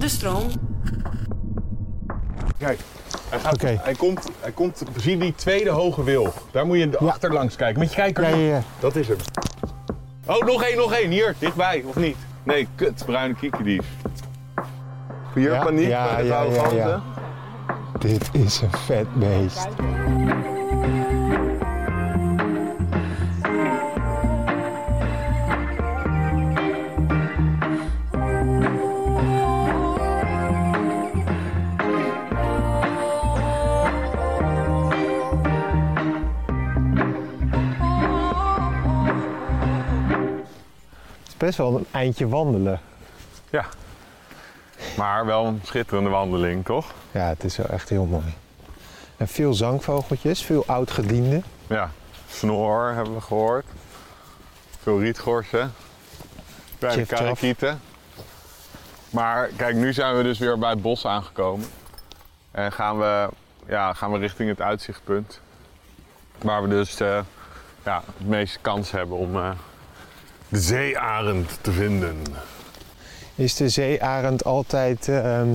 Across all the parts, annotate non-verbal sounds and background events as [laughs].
de stroom. Kijk, hij, gaat, Oké. hij, komt, hij komt, zie die tweede hoge wil. Daar moet je achterlangs kijken. Met je kijker. Ja, ja, ja. Dat is hem. Oh, nog één, nog één. Hier, dichtbij, of niet? Nee, kut, bruine kiekendief. Hier, Ja, paniek ja, bij de ja, ja, ja. Dit is een vet beest. Best wel een eindje wandelen. Ja. Maar wel een schitterende wandeling, toch? Ja, het is wel echt heel mooi. En veel zangvogeltjes, veel oud-gedienden. Ja. Snor hebben we gehoord. Veel rietgorsen. Tjif-tjaf. karakieten. Maar kijk, nu zijn we dus weer bij het bos aangekomen. En gaan we, ja, gaan we richting het uitzichtpunt. Waar we dus eh, ja, het meeste kans hebben om eh, de zeearend te vinden. Is de zeearend altijd ehm,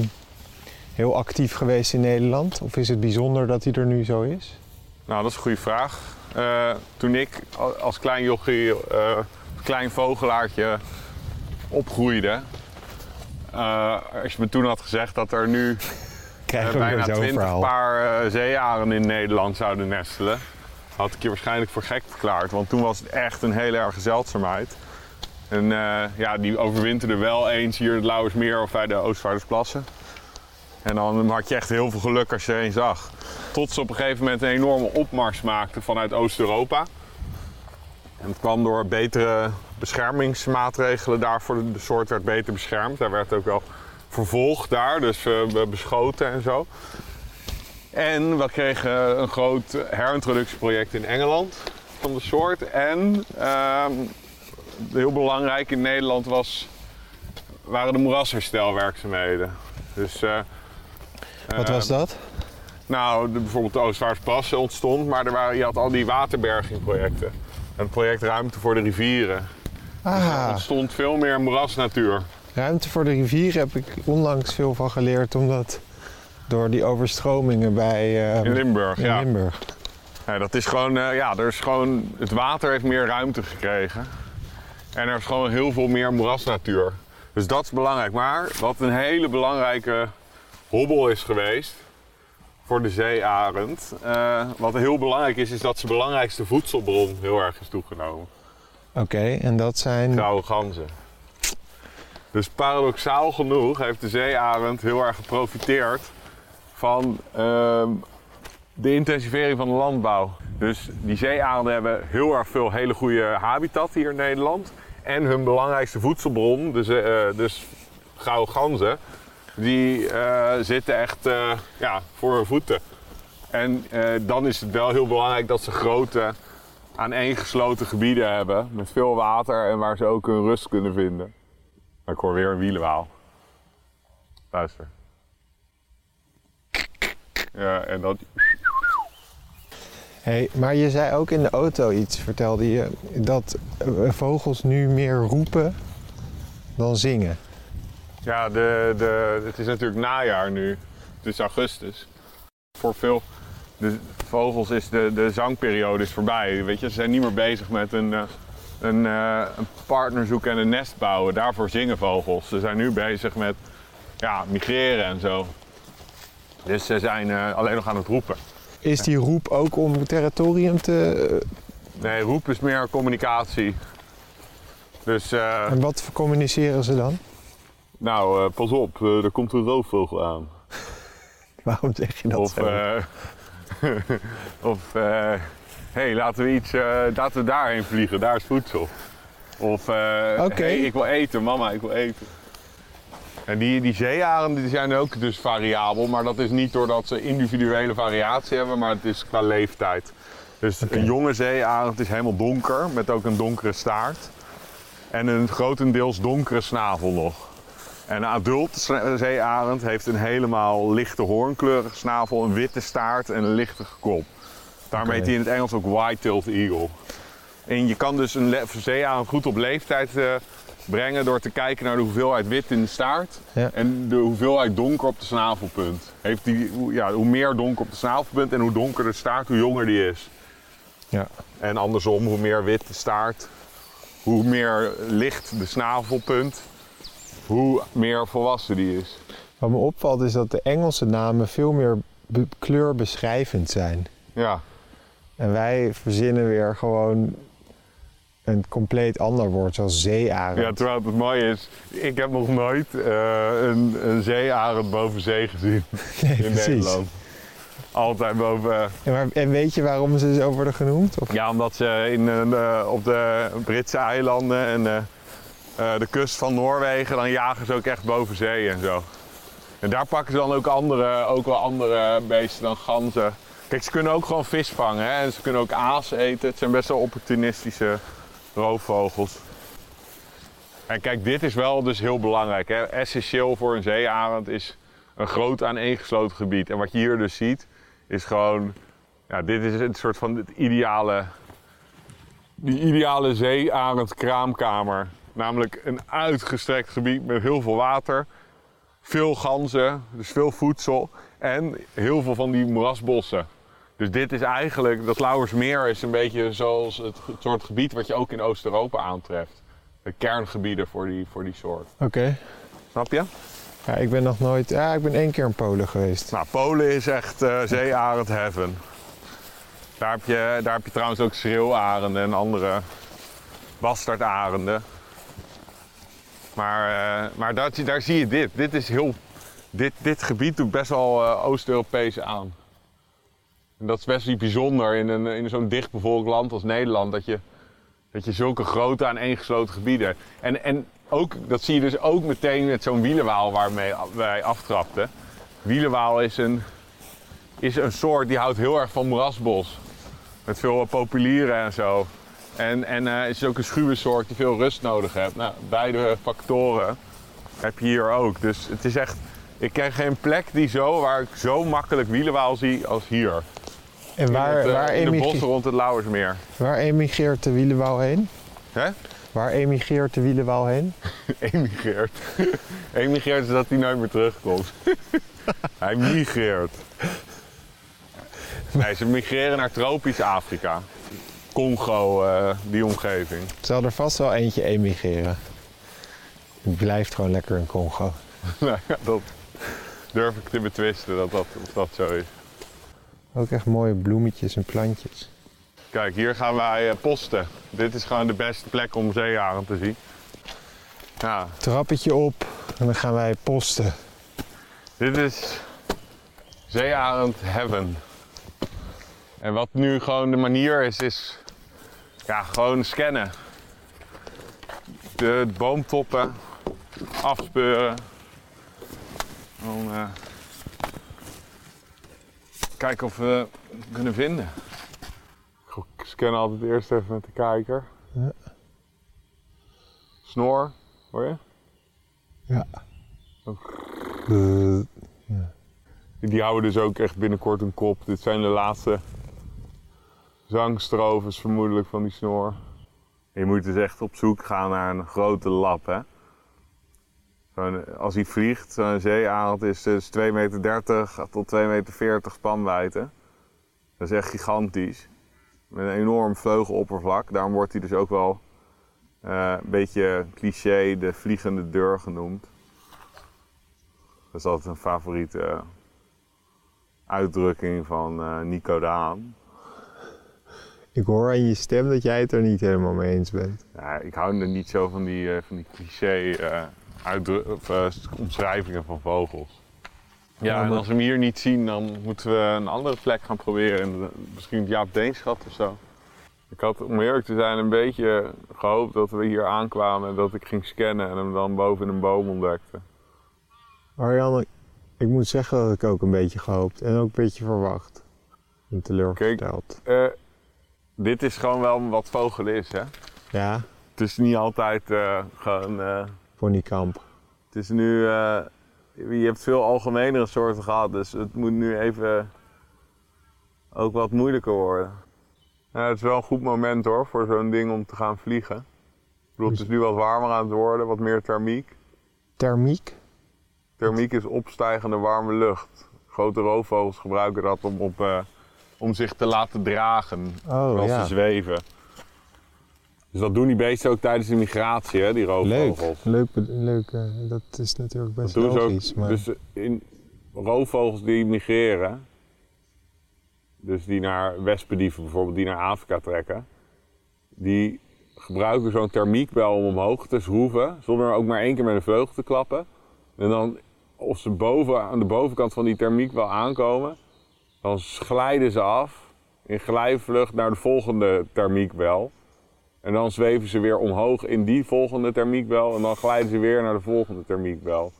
heel actief geweest in Nederland? Of is het bijzonder dat hij er nu zo is? Nou, dat is een goede vraag. Eh, toen ik als klein jochie, eh, klein vogelaartje opgroeide... eh, als je me toen had gezegd dat er nu [laughs] Krijgen we bijna weer zo'n 20 verhaal. paar zeearenden in Nederland zouden nestelen... had ik je waarschijnlijk voor gek verklaard. Want toen was het echt een hele erge zeldzaamheid. En eh, ja, die overwinterden wel eens hier in het Lauwersmeer of bij de Oostvaardersplassen. En dan had je echt heel veel geluk als je er een zag. Tot ze op een gegeven moment een enorme opmars maakten vanuit Oost-Europa. En het kwam door betere beschermingsmaatregelen daarvoor. De soort werd beter beschermd. Daar werd ook wel vervolgd daar, dus eh, beschoten en zo. En we kregen een groot herintroductieproject in Engeland van de soort. En ehm, heel belangrijk in Nederland was, waren de moerasherstelwerkzaamheden. Dus, eh, Wat was eh, dat? nou, de, bijvoorbeeld de Oostvaardersplassen ontstond, maar er waren, je had al die waterbergingprojecten. Het project Ruimte voor de Rivieren. Er Ah, ontstond veel meer moerasnatuur. ruimte voor de rivier heb ik onlangs veel van geleerd, omdat door die overstromingen bij ehm, In Limburg, in ja. Limburg. Ja, dat is gewoon, eh, ja, er is gewoon, het water heeft meer ruimte gekregen. En er is gewoon heel veel meer moerasnatuur. Dus dat is belangrijk. Maar wat een hele belangrijke hobbel is geweest voor de zeearend. eh, wat heel belangrijk is, is dat zijn belangrijkste voedselbron heel erg is toegenomen. Oké, en dat zijn... Grauwe ganzen. Dus paradoxaal genoeg heeft de zeearend heel erg geprofiteerd van ehm, de intensivering van de landbouw. Dus die zeearenden hebben heel erg veel hele goede habitat hier in Nederland. En hun belangrijkste voedselbron, dus, eh, dus gouden ganzen, die eh, zitten echt eh, ja, voor hun voeten. En dan is het wel heel belangrijk dat ze grote aaneengesloten gebieden hebben met veel water en waar ze ook hun rust kunnen vinden. Ik hoor weer een wielenwaal. Luister. Ja, en dat. Hey, maar je zei ook in de auto iets, vertelde je, dat eh, vogels nu meer roepen dan zingen. Ja, de, de, het is natuurlijk najaar nu. Het is augustus. Voor veel de vogels is de, de zangperiode is voorbij. Weet je, ze zijn niet meer bezig met een, eh, een, eh, een partner zoeken en een nest bouwen. Daarvoor zingen vogels. Ze zijn nu bezig met ja, migreren en zo. Dus ze zijn alleen nog aan het roepen. Is die roep ook om territorium te... Nee, roep is meer communicatie. Dus, eh, en wat communiceren ze dan? nou, eh, pas op, eh, er komt een roofvogel aan. [laughs] Waarom zeg je dat Of, zo? [laughs] of eh, hey, laten we iets, laten we daarheen vliegen, daar is voedsel. Of, hey, ik wil eten, mama, ik wil eten. En die, die zeearenden die zijn ook dus variabel, maar dat is niet doordat ze individuele variatie hebben, maar het is qua leeftijd. Dus een jonge zeearend is helemaal donker, met ook een donkere staart. En een grotendeels donkere snavel nog. En een adult zeearend heeft een helemaal lichte hoornkleurige snavel, een witte staart en een lichte kop. Daarom Oké. heet hij in het Engels ook white-tailed eagle. En je kan dus een zeearend goed op leeftijd eh, brengen door te kijken naar de hoeveelheid wit in de staart Ja. en de hoeveelheid donker op de snavelpunt. Heeft die, hoe- ja, hoe meer donker op de snavelpunt en hoe donkerder de staart, hoe jonger die is. Ja. En andersom, hoe meer wit de staart, hoe meer licht de snavelpunt, hoe meer volwassen die is. Wat me opvalt is dat de Engelse namen veel meer be- kleurbeschrijvend zijn. Ja, En wij verzinnen weer gewoon een compleet ander woord, zoals zeearend. ja terwijl het mooie is, ik heb nog nooit eh, een, een zeearend boven zee gezien [laughs] Nee, in Nederland. Altijd boven. En, maar, en weet je waarom ze zo worden genoemd? Of? Ja, omdat ze in, eh, op de Britse eilanden en eh, eh, de kust van Noorwegen, dan jagen ze ook echt boven zee en zo. En daar pakken ze dan ook, andere, ook wel andere beesten dan ganzen. Kijk, ze kunnen ook gewoon vis vangen hè? en ze kunnen ook aas eten. Het zijn best wel opportunistische roofvogels. En kijk, dit is wel dus heel belangrijk. Hè? Essentieel voor een zeearend is een groot aaneengesloten gebied. En wat je hier dus ziet, is gewoon ja, dit is een soort van het ideale, die ideale zeearend kraamkamer. Namelijk een uitgestrekt gebied met heel veel water, veel ganzen, dus veel voedsel en heel veel van die moerasbossen. Dus dit is eigenlijk, dat Lauwersmeer is een beetje zoals het, het soort gebied wat je ook in Oost-Europa aantreft. De kerngebieden voor die, voor die soort. Oké. Snap je? Ja, ik ben nog nooit... Ja, ik ben één keer in Polen geweest. Nou, Polen is echt eh zeearend heaven. Daar heb, je, daar heb je trouwens ook schreeuwarenden en andere bastaardarenden. Maar, eh, maar daar, daar zie je dit. Dit, is heel, dit, dit gebied doet best wel eh, Oost-Europees aan. En dat is best wel bijzonder in, een, in zo'n dichtbevolkt land als Nederland. Dat je, dat je zulke grote aaneengesloten gebieden hebt. En, en ook, dat zie je dus ook meteen met zo'n wielenwaal waarmee wij aftrapten. Wielenwaal is een, is een soort die houdt heel erg van moerasbos. Met veel populieren en zo. En, en eh, is ook een schuwe soort die veel rust nodig heeft. Nou, beide factoren heb je hier ook. Dus het is echt... Ik ken geen plek die zo, waar ik zo makkelijk wielenwaal zie als hier. En In waar, het, eh, waar, in de bossen rond het Lauwersmeer. waar emigreert de wielenwouw heen? Hè? Waar emigreert de wielenwouw heen? [laughs] Emigreert. [laughs] Emigreert is dat hij nooit meer terugkomt. [laughs] hij migreert. Nee, ze migreren naar tropisch Afrika. Congo, eh, die omgeving. Zal er vast wel eentje emigreren. Het blijft gewoon lekker in Congo. nou ja, dat durf ik te betwisten dat dat, of dat zo is. Ook echt mooie bloemetjes en plantjes. Kijk, hier gaan wij eh, posten. Dit is gewoon de beste plek om zeearend te zien. Ja, Trappetje op en dan gaan wij posten. Dit is zeearend heaven. En wat nu gewoon de manier is, is ja, gewoon scannen. De boomtoppen afspeuren. Dan, eh, kijken of we het kunnen vinden. Ik scan altijd eerst even met de kijker. Ja. Snor, hoor je? Ja. Die houden dus ook echt binnenkort een kop. Dit zijn de laatste zangstrovers vermoedelijk van die snor. Je moet dus echt op zoek gaan naar een grote lap. Hè? Als hij vliegt, zo'n zeearend is dus 2,30 meter tot 2,40 meter spanwijdte. Dat is echt gigantisch. Met een enorm vleugeloppervlak. Daarom wordt hij dus ook wel eh, een beetje cliché de vliegende deur genoemd. Dat is altijd een favoriete uitdrukking van eh, Nico Daan. Ik hoor aan je stem dat jij het er niet helemaal mee eens bent. Ja, ik hou er niet zo van die, eh, van die cliché eh, of, eh, omschrijvingen van vogels. Ja, en als we hem hier niet zien, dan moeten we een andere plek gaan proberen. In de- misschien het Jaap Deenschat of zo. Ik had, om eerlijk te zijn, een beetje gehoopt dat we hier aankwamen en dat ik ging scannen en hem dan boven in een boom ontdekte. Marianne, ik moet zeggen dat ik ook een beetje gehoopt en ook een beetje verwacht. En teleurgesteld. Eh, dit is gewoon wel wat vogel is, hè? Ja, Het is niet altijd eh, gewoon... eh, ponykamp. Het is nu, eh, je hebt veel algemenere soorten gehad, dus het moet nu even ook wat moeilijker worden. Ja, het is wel een goed moment hoor, voor zo'n ding om te gaan vliegen. bedoel, het is nu wat warmer aan het worden, wat meer thermiek. Thermiek? Thermiek is opstijgende warme lucht. Grote roofvogels gebruiken dat om, op, eh, om zich te laten dragen Oh als ja. ze zweven. Dus dat doen die beesten ook tijdens de migratie, hè, die Leuk. roofvogels. Leuk, be- leuk eh, dat is natuurlijk best Dat logisch. ook. maar... Dus in roofvogels die migreren, dus die naar wespendieven bijvoorbeeld, die naar Afrika trekken, die gebruiken zo'n thermiekbel om omhoog te schroeven, zonder ook maar één keer met een vleugel te klappen. En dan, als ze boven, aan de bovenkant van die thermiekbel aankomen, dan glijden ze af in glijvlucht naar de volgende thermiekbel. En dan zweven ze weer omhoog in die volgende thermiekbel en dan glijden ze weer naar de volgende thermiekbel.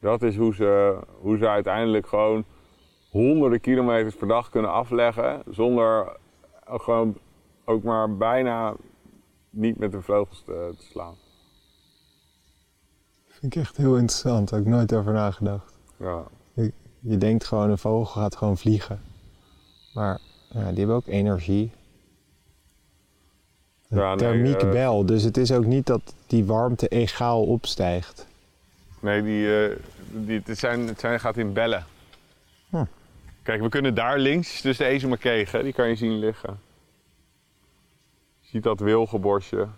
Dat is hoe ze, hoe ze uiteindelijk gewoon honderden kilometers per dag kunnen afleggen zonder gewoon ook maar bijna niet met de vleugels te, te slaan. Vind ik echt heel interessant. Heb ik nooit over nagedacht. Ja. Je denkt gewoon, een vogel gaat gewoon vliegen. Maar ja, die hebben ook energie. Ja, thermiek eh, bel. Dus het is ook niet dat die warmte egaal opstijgt. Nee, die, eh, die, het, zijn, het zijn, gaat in bellen. Hm. Kijk, we kunnen daar links, dus de ezemakegen, die kan je zien liggen. Je ziet dat wilgenbosje.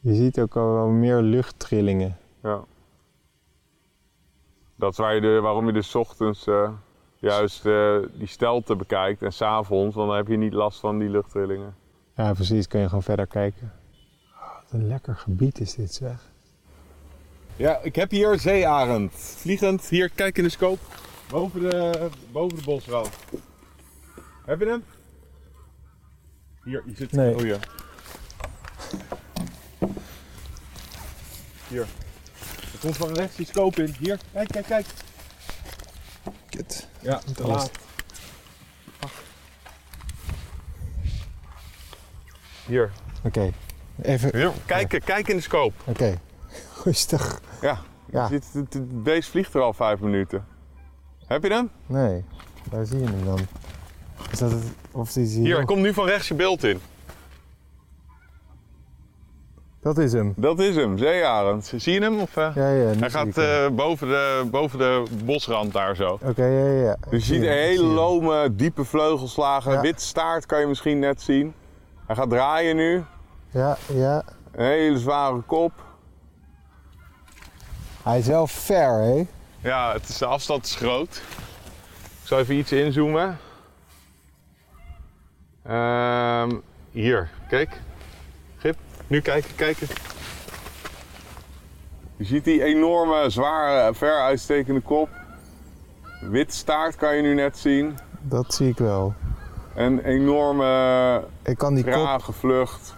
Je ziet ook al wel meer luchttrillingen. Ja. Dat is waar je de, waarom je dus ochtends eh, juist die stelte bekijkt en s'avonds, dan heb je niet last van die luchttrillingen. Ja, precies. Kun je gewoon verder kijken. Oh, wat een lekker gebied is dit zeg. Ja, ik heb hier zeearend. Vliegend, hier, kijk in de scope. Boven de, boven de bosrand. Heb je hem? Hier, je zit... Nee. Oh ja. Hier. Er komt van rechts die scope in. Hier, kijk, kijk, kijk. Kut. Ja, te laat. Hier. Oké. Even. Hier. Kijk, kijk in de scope. Oké. [laughs] Rustig. Ja. Ja. Het, het beest vliegt er al vijf minuten. Heb je hem? Nee. Waar zie je hem dan? Is dat het? Of is Hier, hij komt nu van rechts je beeld in. Dat is hem. Dat is hem, zeearend. Zie je hem? Of, eh? Ja, ja. Hij gaat eh, boven, de, boven de bosrand daar zo. Oké, ja, ja, ja. Dus je ziet een hele lome, diepe vleugelslagen. Ja. Wit staart kan je misschien net zien. Hij gaat draaien nu. Ja, ja. Een hele zware kop. Hij is wel ver, hè? Ja, het is, de afstand is groot. Ik zal even iets inzoomen. Ehm, hier, kijk. Gip, nu kijken, kijken. Je ziet die enorme, zware, ver uitstekende kop. Wit staart kan je nu net zien. Dat zie ik wel. Een enorme, Ik kan die kop, vlucht.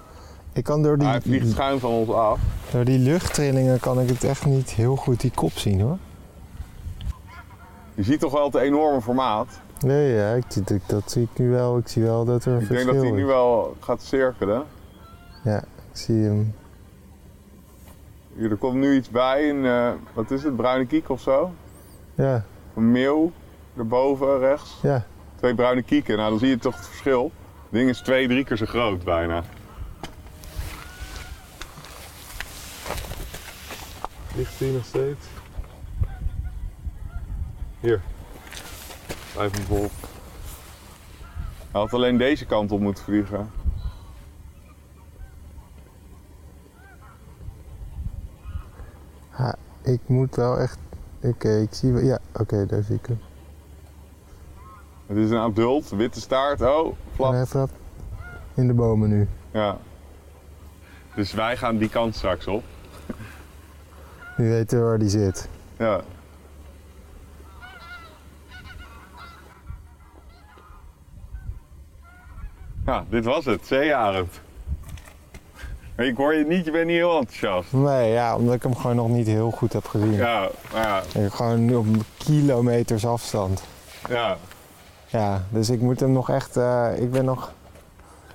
ik kan door die, Hij vliegt schuin van ons af. door die luchttrillingen kan ik het echt niet heel goed die kop zien, hoor. Je ziet toch wel het enorme formaat. Nee, ja, ik, zie- dat, zie ik nu wel. Ik zie wel dat er een Ik denk verschil dat hij is. nu wel gaat cirkelen. Ja, ik zie hem. Hier, er komt nu iets bij, een, eh, wat is het, bruine kiek of zo? Ja, Een meeuw, erboven rechts. ja. Twee bruine kieken, nou dan zie je toch het verschil. Het ding is twee, drie keer zo groot bijna. Ligt hij nog steeds? Hier. Blijf hem vol. Hij had alleen deze kant op moeten vliegen. Ha, ik moet wel echt... Oké, ik zie wel... Ja, oké, daar zie ik hem. Het is een adult, witte staart. Oh, flap. hij flapt in de bomen nu. Ja. Dus wij gaan die kant straks op. Nu weten we waar die zit. Ja. Ja, dit was het, zeearend. Maar Ik hoor je niet, je bent niet heel enthousiast. Nee, ja, omdat ik hem gewoon nog niet heel goed heb gezien. Ja, maar ja, gewoon nu op kilometers afstand. ja. Ja, dus ik moet hem nog echt... eh, ik ben nog...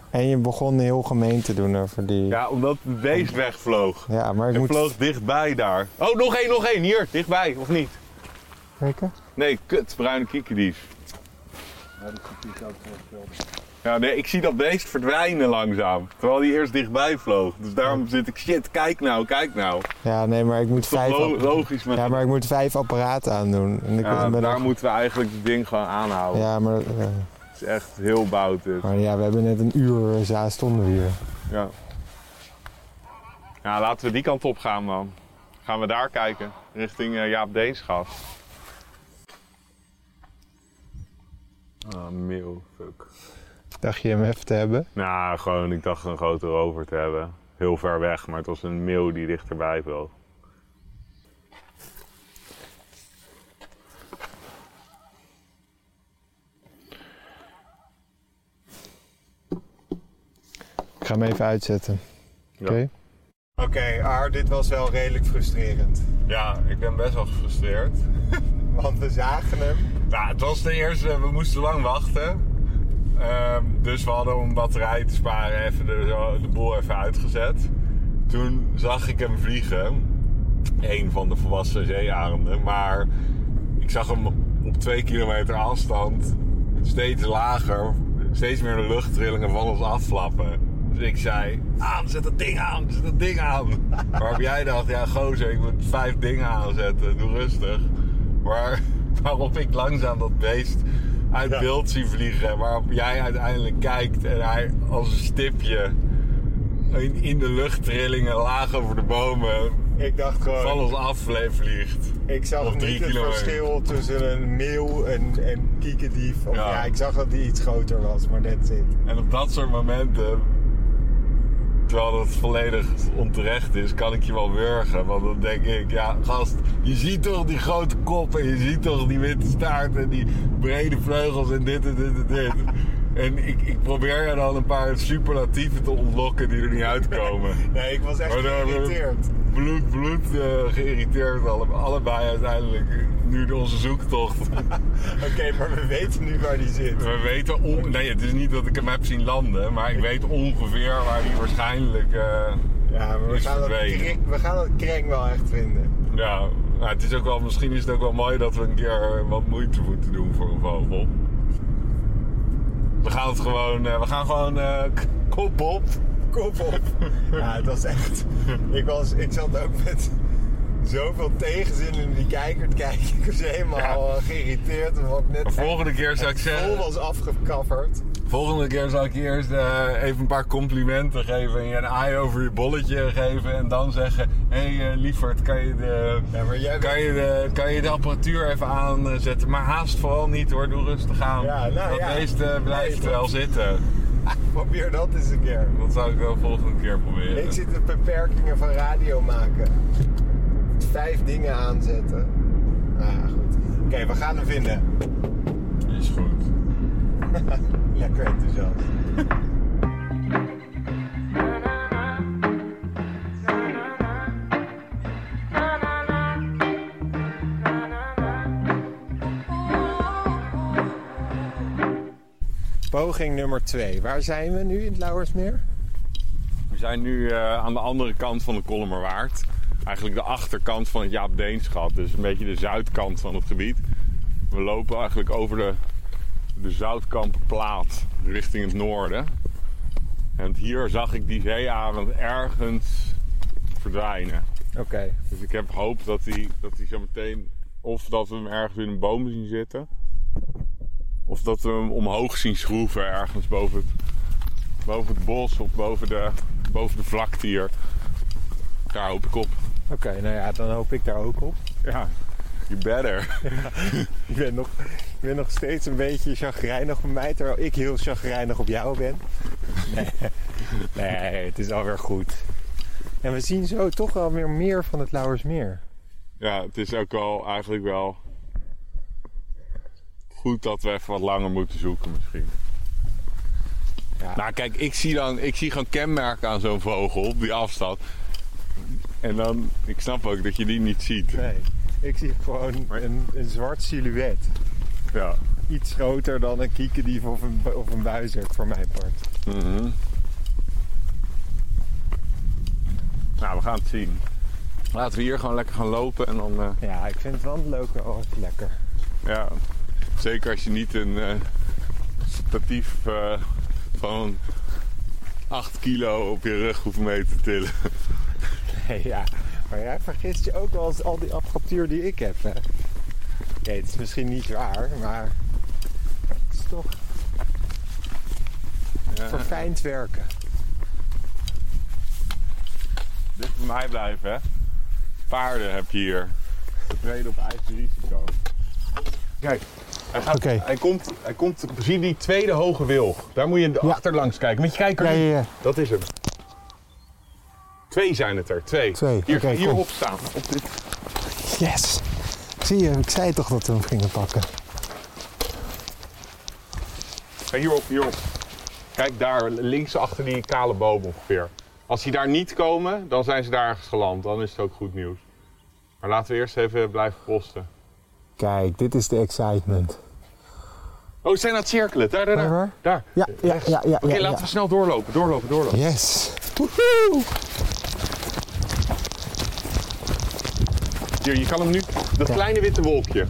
En je begon heel gemeen te doen over die... ja, omdat het beest wegvloog. Ja, maar ik moet... vloog dichtbij daar. Oh, nog één, nog één, hier, dichtbij, of niet? Kijken? Nee, kut, bruine kiekendief. Ja, nee, ik zie dat beest verdwijnen langzaam. Terwijl hij eerst dichtbij vloog. Dus daarom zit ik, shit, kijk nou, kijk nou. Ja, nee, maar ik moet vijf, lo- logisch met ja, maar ik moet vijf apparaten aandoen. En ik Ja, ben daar nog- moeten we eigenlijk het ding gewoon aanhouden. ja, maar, eh, Het is echt heel bout dit. maar ja, we hebben net een uur eh, za stonden we hier. Ja. ja, laten we die kant op gaan dan. Gaan we daar kijken, richting eh, Jaap Deenschap. Ah, meeuw, fuck. Dacht je hem even te hebben? Nou, gewoon, ik dacht een grote rover te hebben. Heel ver weg, maar het was een meeuw die dichterbij vloog. Ik ga hem even uitzetten. Ja. Oké. Oké, Ar, dit was wel redelijk frustrerend. Ja, ik ben best wel gefrustreerd. [laughs] Want we zagen hem. Nou, het was de eerste, we moesten lang wachten. Ehm, dus we hadden om batterij te sparen even de, de boel even uitgezet. Toen zag ik hem vliegen. Een van de volwassen zeearenden. Maar ik zag hem op twee kilometer afstand steeds lager, steeds meer de luchttrillingen van ons afflappen. Dus ik zei, aan, zet dat ding aan, zet dat ding aan. [laughs] Waarop jij dacht, ja gozer, ik moet vijf dingen aanzetten, doe rustig. Maar [laughs] waarop ik langzaam dat beest uit Ja. beeld zie vliegen. Waarop jij uiteindelijk kijkt en hij als een stipje in, in de luchttrillingen laag over de bomen Ik dacht van gewoon, ons af vliegt. ik zag niet het verschil tussen een meeuw en een kiekendief. Of, Ja. ja. ik zag dat die iets groter was, maar that's it. En op dat soort momenten, terwijl dat volledig onterecht is, kan ik je wel wurgen. Want dan denk ik, ja gast, je ziet toch die grote kop en je ziet toch die witte staart en die brede vleugels en dit en dit en dit. [laughs] En ik, ik probeer je dan een paar superlatieven te ontlokken die er niet uitkomen. Nee, ik was echt Maar geïrriteerd. Bloed, bloed eh, geïrriteerd, alle, allebei uiteindelijk. Nu onze zoektocht. [laughs] Oké, maar we weten nu waar die zit. We weten on... Nee, het is niet dat ik hem heb zien landen, maar ik weet ongeveer waar hij waarschijnlijk. eh, Ja, maar we gaan, we gaan dat kreng wel echt vinden. ja, nou, het is ook wel, misschien is het ook wel mooi dat we een keer wat moeite moeten doen voor een vogel. We gaan het gewoon, eh, we gaan gewoon eh, kop op. Kop op. [laughs] Ja, het was echt... Ik, was, ik zat ook met zoveel tegenzin in die kijker te kijken. Ik was helemaal Ja. eh, geïrriteerd. Omdat net De volgende keer zou ik zeggen, was afgekafferd. volgende keer zou ik je eerst eh, even een paar complimenten geven en je een aai over je bolletje geven en dan zeggen, hé hey, eh, lieverd, kan je de... Ja, maar jij Kan je, de, kan je de apparatuur even aanzetten? Maar haast vooral niet hoor, doe rustig aan. Ja, nou dat ja. meeste blijft Nee, wel zitten. [laughs] Probeer dat eens een keer. Dat zou ik wel de volgende keer proberen. Ik zit de beperkingen van radio maken. Vijf dingen aanzetten. Nou ja, goed. Oké, we gaan hem vinden. Is goed. [laughs] Lekker enthousiast. Poging nummer 2. Waar zijn we nu in het Lauwersmeer? We zijn nu eh, aan de andere kant van de Kolmerwaard. Eigenlijk de achterkant van het Jaap Deenschap. Dus een beetje de zuidkant van het gebied. We lopen eigenlijk over de, de Zoutkampenplaat richting het noorden. En hier zag ik die zeearend ergens verdwijnen. Oké. Dus ik heb hoop dat hij dat hij zo meteen... Of dat we hem ergens in een boom zien zitten. Of dat we hem omhoog zien schroeven ergens boven het, boven het bos of boven de, boven de vlakte hier. Daar hoop ik op. Oké, nou ja, dan hoop ik daar ook op. Ja, you better. [laughs] Ik ben nog, ik ben nog steeds een beetje chagrijnig op mij, terwijl ik heel chagrijnig op jou ben. Nee, [laughs] nee het is alweer goed. En we zien zo toch wel weer meer van het Lauwersmeer. Ja, het is ook wel eigenlijk wel goed dat we even wat langer moeten zoeken misschien. Ja. Nou kijk, ik zie dan ik zie gewoon kenmerken aan zo'n vogel op die afstand. En dan, ik snap ook dat je die niet ziet. Nee, ik zie gewoon een, een zwart silhouet. Ja. Iets groter dan een kiekendief of een, of een buizerd voor mijn part. Mhm. Nou, we gaan het zien. Laten we hier gewoon lekker gaan lopen en dan, eh, Ja, ik vind het wel echt lekker. ja, zeker als je niet een eh, statief eh, van 8 kilo op je rug hoeft mee te tillen. [laughs] Nee, ja. Maar jij vergist je ook wel eens al die apparatuur die ik heb. Hè? Oké, het is misschien niet waar, maar het is toch Ja, verfijnd werken. dit bij mij blijven, hè. Paarden heb je hier. Reden op eigen risico. Kijk, hij, gaat, hij, komt, hij komt, zie die tweede hoge wilg. Daar moet je Ja. achterlangs kijken. Met je kijker Ja, ja, ja. Dat is hem. Twee zijn het er, twee. Twee, Hier, kom. hierop staan. Op dit. Yes! Zie je, ik zei toch dat we hem gingen pakken. Ga hierop, hierop. Kijk daar, links achter die kale boom ongeveer. Als die daar niet komen, dan zijn ze daar ergens geland. Dan is het ook goed nieuws. Maar laten we eerst even blijven posten. Kijk, dit is de excitement. Oh, zijn aan het cirkelen. Daar, daar, daar. Waar? Daar. Ja, ja, ja, ja. Oké, laten ja. we snel doorlopen. Doorlopen, doorlopen. Yes! Woehoe! Hier, je kan hem nu... Dat kleine witte wolkje.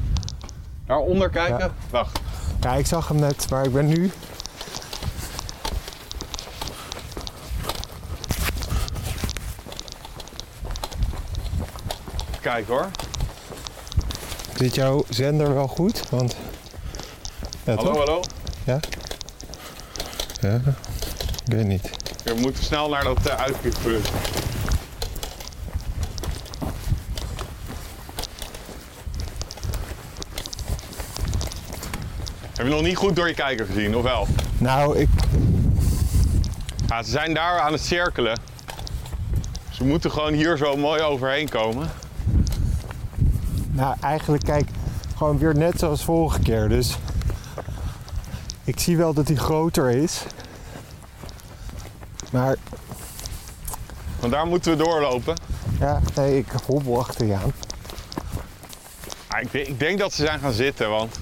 Daaronder kijken. Wacht. Ja, ik zag hem net, maar ik ben nu... Kijk hoor. Zit jouw zender wel goed? Want... Ja, Hallo, toch? hallo. Ja? Ja? Ik weet niet. We moeten snel naar dat uh. Heb je nog niet goed door je kijker gezien, of wel? Nou, ik... Ja, ze zijn daar aan het cirkelen. Ze moeten gewoon hier zo mooi overheen komen. Nou, eigenlijk kijk, gewoon weer net zoals vorige keer. Dus ik zie wel dat hij groter is. Maar Want daar moeten we doorlopen. ja, nee, ik hobbel achter je aan. Ah, ik, denk, ik denk dat ze zijn gaan zitten, want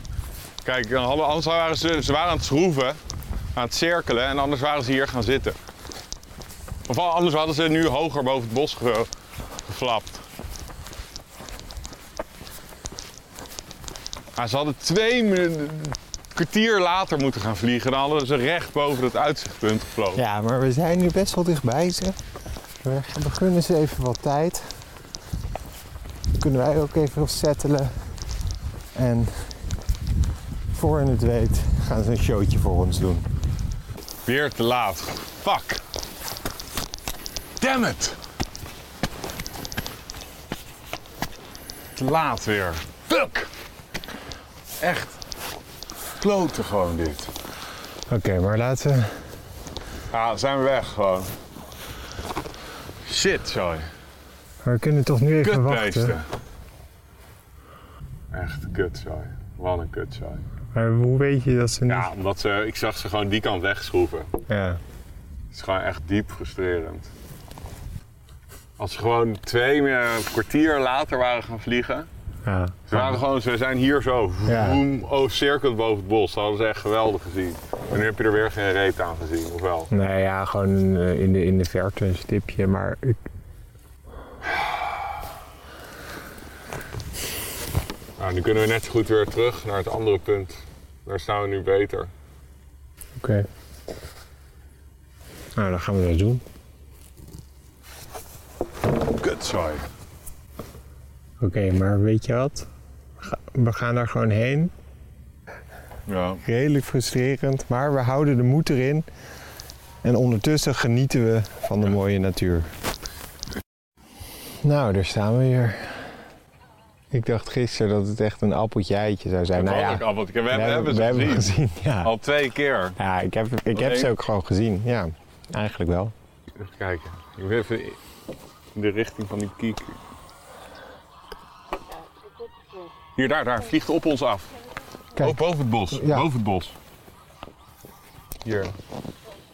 kijk, anders waren ze, ze waren aan het schroeven, aan het cirkelen en anders waren ze hier gaan zitten. Of anders hadden ze nu hoger boven het bos ge- geflapt. Ah, ze hadden twee kwartier later moeten gaan vliegen, dan hadden ze recht boven het uitzichtpunt gevlogen. Ja, maar we zijn nu best wel dichtbij ze. We begunnen ze even wat tijd. Dan kunnen wij ook even settelen. En voor je het weet gaan ze een showtje voor ons doen. Weer te laat. Fuck. Damn it. Te laat weer. Fuck. Echt. Kloten gewoon dit. Oké, maar laten we... Ja, zijn we weg gewoon. Shit, sorry. Maar we kunnen toch nu even wachten. Echt kut, sorry. Wat een kut, sorry. Maar hoe weet je dat ze niet... Ja, omdat ze, ik zag ze gewoon die kant wegschroeven. Ja. Het is gewoon echt diep frustrerend. Als ze gewoon twee meer, een kwartier later waren gaan vliegen. Ja. Ze, waren gewoon, ze zijn hier zo, Ja. boem, oh, cirkeld boven het bos. Dat hadden ze echt geweldig gezien. En nu heb je er weer geen reet aan gezien, of wel? Nee, ja, gewoon eh, in de, in de verte een stipje, maar ik... Nou, nu kunnen we net zo goed weer terug naar het andere punt. Daar staan we nu beter. Oké. Nou, dan gaan we dat doen. Kutzooi. Oké, maar weet je wat? We ga- We gaan daar gewoon heen. Ja. Redelijk frustrerend, maar we houden de moed erin. En ondertussen genieten we van de mooie natuur. Nou, daar staan we weer. Ik dacht gisteren dat het echt een appeltje eitje zou zijn. Nou ja, want we, hebben, hebben ze we hebben gezien. gezien. Ja, Al twee keer. ja ik heb, ik heb ze ook gewoon gezien. Ja, eigenlijk wel. Even kijken. Ik wil even in de richting van die kiek. Hier, daar, daar. Vliegt op ons af. Kijk. Oh, boven het bos. Ja. Boven het bos. Hier.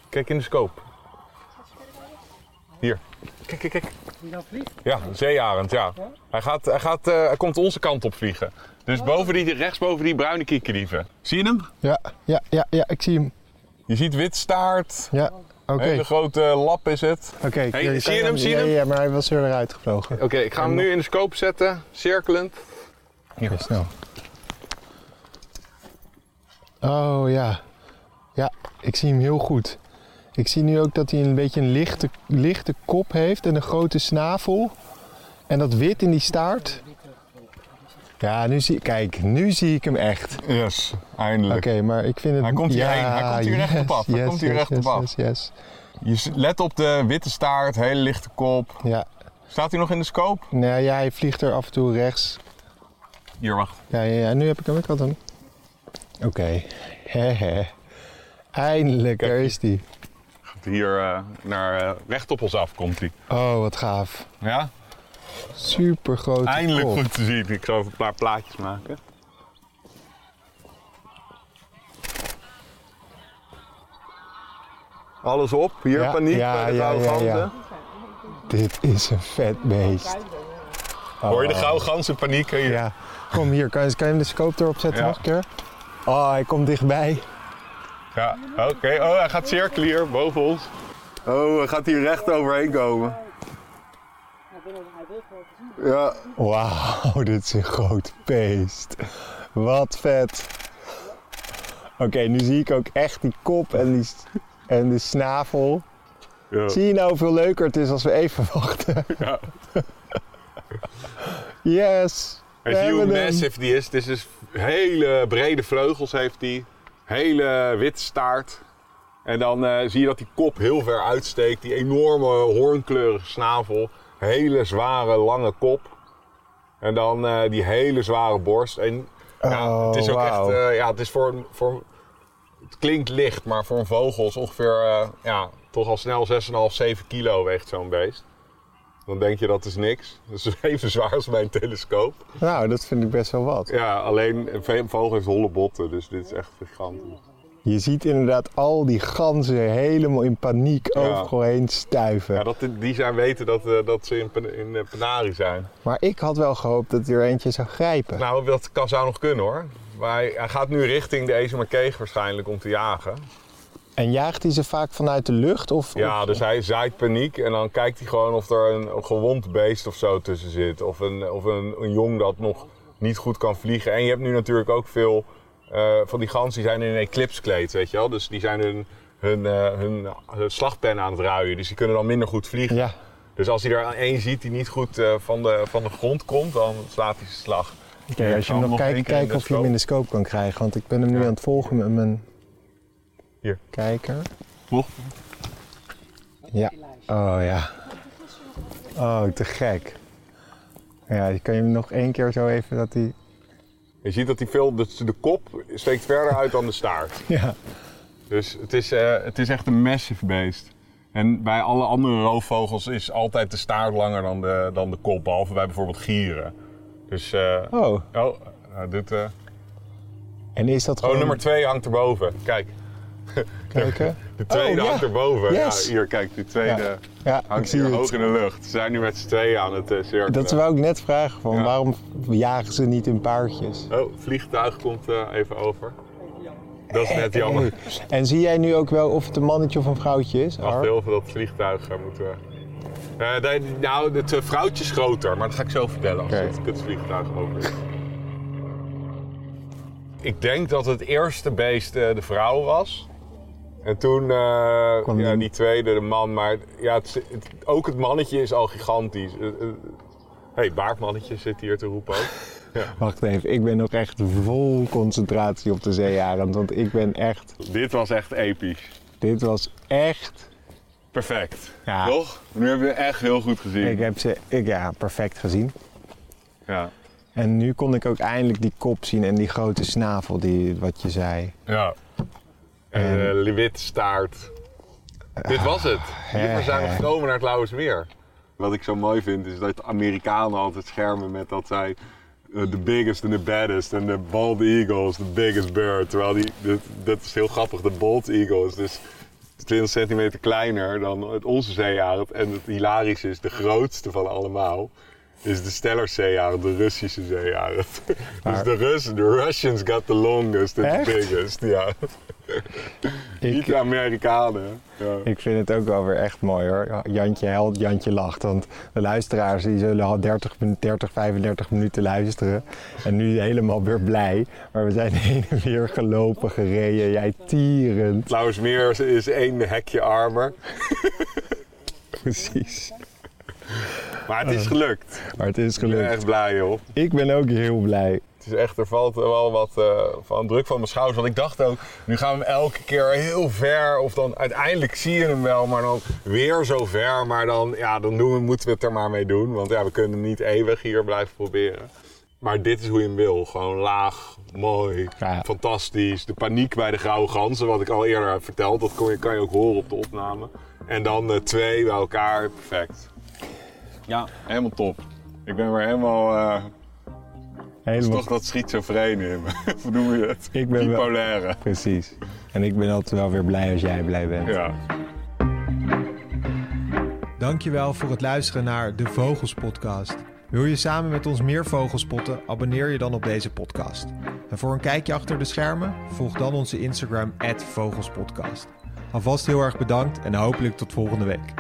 Kijk in de scope. Hier. Kijk, kijk, kijk. Ja, een zeearend, ja. Hij, gaat, hij, gaat, eh, hij komt onze kant op vliegen. Dus boven die, rechts boven die bruine kiekerdieven. Zie je hem? Ja, ja, ja, ja, ik zie hem. Je ziet wit staart. Ja, oké. Hele grote lap is het. Oké, Hey, je zie je hem, zie je ja, hem? Ja, maar hij was er eruit gevlogen. Oké, ik ga hem nu in de scope zetten. Cirkelend. Oké, snel. Oh ja. Ja, ik zie hem heel goed. Ik zie nu ook dat hij een beetje een lichte, lichte kop heeft en een grote snavel. En dat wit in die staart. Ja, nu zie, kijk, nu zie ik hem echt. Yes, eindelijk. Oké, maar ik vind het... Hij komt hierheen, ja, hij komt hier recht op af, hij yes, komt hier yes, recht op yes, af. Yes, yes. Je let op de witte staart, hele lichte kop. Ja, Staat hij nog in de scope? nou ja, hij vliegt er af en toe rechts. Hier, wacht. Ja, ja, ja, nu heb ik hem, ik had hem. Oké, hehe. Eindelijk, daar is hij. Gaat hier eh, naar recht op ons af komt hij. Oh, wat gaaf. Ja? Super grote Eindelijk kop. goed te zien. Ik zal even een paar plaatjes maken. Alles op, hier Ja, paniek ja, bij de ja, gouden ja, ganzen. ja. Dit is een vet beest. Hoor je de gouden ganzen paniek? Hier. Ja, kom hier, kan je, kan je hem de scope erop zetten Ja. nog een keer? Oh, hij komt dichtbij. Ja, oké. Oh, hij gaat cirkelen hier boven ons. Oh, hij gaat hier recht overheen komen. Ja, Wauw, [laughs] dit is een groot beest. Wat vet. Oké, nu zie ik ook echt die kop en, die, en de snavel. ja. Zie je nou hoeveel leuker het is als we even wachten? Ja. [laughs] Yes. En zie je hoe massive die is. Het is dus hele brede vleugels heeft hij. Hele witte staart. En dan eh, zie je dat die kop heel ver uitsteekt. Die enorme hoornkleurige snavel. Hele zware lange kop. En dan eh, die hele zware borst. En ja, Oh, het is ook wauw. echt... eh, ja, het is voor, voor... Het klinkt licht, maar voor een vogel is ongeveer... ja, toch al snel 6,5, 7 kilo weegt zo'n beest. Dan denk je dat is niks. [laughs] Dat is even zwaar als bij een telescoop. Nou, dat vind ik best wel wat. Ja, alleen een vogel heeft holle botten, dus dit is echt gigantisch. Je ziet inderdaad al die ganzen helemaal in paniek Ja. overal heen stuiven. Ja, dat, die zijn weten dat, eh, dat ze in, in eh, Penarie zijn. Maar ik had wel gehoopt dat hij er eentje zou grijpen. Nou, dat kan, zou nog kunnen hoor. Maar hij, hij gaat nu richting de Ezemerkeeg waarschijnlijk om te jagen. En jaagt hij ze vaak vanuit de lucht? Of, Ja, of- dus hij zaait paniek en dan kijkt hij gewoon of er een, gewond beest of zo tussen zit. Of een, of een, een jong dat nog niet goed kan vliegen. En je hebt nu natuurlijk ook veel eh, van die ganzen die zijn in een eclipskleed, weet je wel. Dus die zijn hun, hun, eh, hun, hun slagpen aan het ruien. Dus die kunnen dan minder goed vliegen. Ja, Dus als hij er één ziet die niet goed eh, van, de, van de grond komt, dan slaat hij zijn slag. Oké, als je hem nog kijkt, kijken of je hem in de scope. scope kan krijgen. Want ik ben hem nu Ja. aan het volgen met mijn Hier. kijker. Toch? Ja. Oh ja. Oh, te gek. Ja, kan je hem nog één keer zo even dat hij... Je ziet dat hij veel, de, de kop steekt verder uit dan de staart. [laughs] Ja. Dus het is, eh, het is echt een massive beest. En bij alle andere roofvogels is altijd de staart langer dan de, dan de kop, behalve bij bijvoorbeeld gieren. Dus, eh, Oh, oh, nou, dit, eh, en is dat oh, gewoon... nummer twee hangt erboven. Kijk, [laughs] Kijken. de tweede Oh, ja. hangt erboven. Yes. Ja, hier, kijk, de tweede Ja. Ja, ik hangt hier het. hoog in de lucht. Ze zijn nu met z'n tweeën aan het uh, cirkelen. Dat wou ik net vragen, van waarom jagen ze niet in paardjes? Oh, vliegtuig komt eh, even over. Dat is net jammer. Hey. [laughs] En zie jij nu ook wel of het een mannetje of een vrouwtje is? Wacht heel veel dat vliegtuig eh, moeten we. Eh, nee, nou, het eh, vrouwtje is groter, maar dat ga ik zo vertellen als Oké. het, het vliegtuig over is. Ik denk dat het eerste beest eh, de vrouw was. En toen eh, Kwam ja, die- die tweede de man. Maar ja, het, het- ook het mannetje is al gigantisch. Hé, hey, baardmannetje zit hier te roepen ook. [laughs] Wacht even, ik ben nog echt vol concentratie op de zeearend. Want ik ben echt... Dit was echt episch. Dit was echt... Perfect. Ja. Toch? Nu hebben we echt heel goed gezien. Ik heb ze ik, ja, perfect gezien. Ja. En nu kon ik ook eindelijk die kop zien en die grote snavel, die, wat je zei. Ja. En uh, wit staart. Dit was het. Hiervoor zijn we genomen naar het Lauwersmeer. Wat ik zo mooi vind is dat de Amerikanen altijd schermen met dat zij eh, the biggest and the baddest en de bald eagle is the biggest bird. Terwijl die, dat, dat is heel grappig, de bald eagle is dus 20 centimeter kleiner dan het onze zeearend. En het hilarische is de grootste van allemaal. Is de stellerzeearend, de Russische zeearend. [laughs] dus de Russen, de Russians got the longest and Echt? the biggest. Ja. [laughs] Niet de Amerikanen. Ja. ik vind het ook wel weer echt mooi hoor. Jantje helpt, Jantje lacht. Want de luisteraars die zullen al 30, min- 30 35 minuten luisteren. En nu helemaal weer blij. Maar we zijn [laughs] heen en weer gelopen, gereden. Jij tierend. Lauwersmeer is één hekje armer. Precies. Maar het is gelukt. Maar het is Ik ben gelukt. echt blij joh. Ik ben ook heel blij. Het is echt, er valt wel wat eh, van druk van mijn schouders. Want ik dacht ook, nu gaan we hem elke keer heel ver. Of dan uiteindelijk zie je hem wel, maar dan weer zo ver. Maar dan, ja, dan doen we, moeten we het er maar mee doen. Want ja, we kunnen niet eeuwig hier blijven proberen. Maar dit is hoe je hem wil. Gewoon laag, mooi, Ja. fantastisch. De paniek bij de grauwe ganzen, wat ik al eerder heb verteld. Dat kon je, kan je ook horen op de opname. En dan eh, twee bij elkaar, perfect. Ja, helemaal top. Ik ben weer helemaal... eh, het is Helemaal toch dat schizofrene in me. [laughs] Hoe noem je het? Ik ben wel- Bipolaire. precies. En ik ben altijd wel weer blij als jij blij bent. Ja. Dankjewel voor het luisteren naar de Vogels Podcast. Wil je samen met ons meer vogels spotten? Abonneer je dan op deze podcast. En voor een kijkje achter de schermen, volg dan onze Instagram @vogelspodcast. Alvast heel erg bedankt en hopelijk tot volgende week.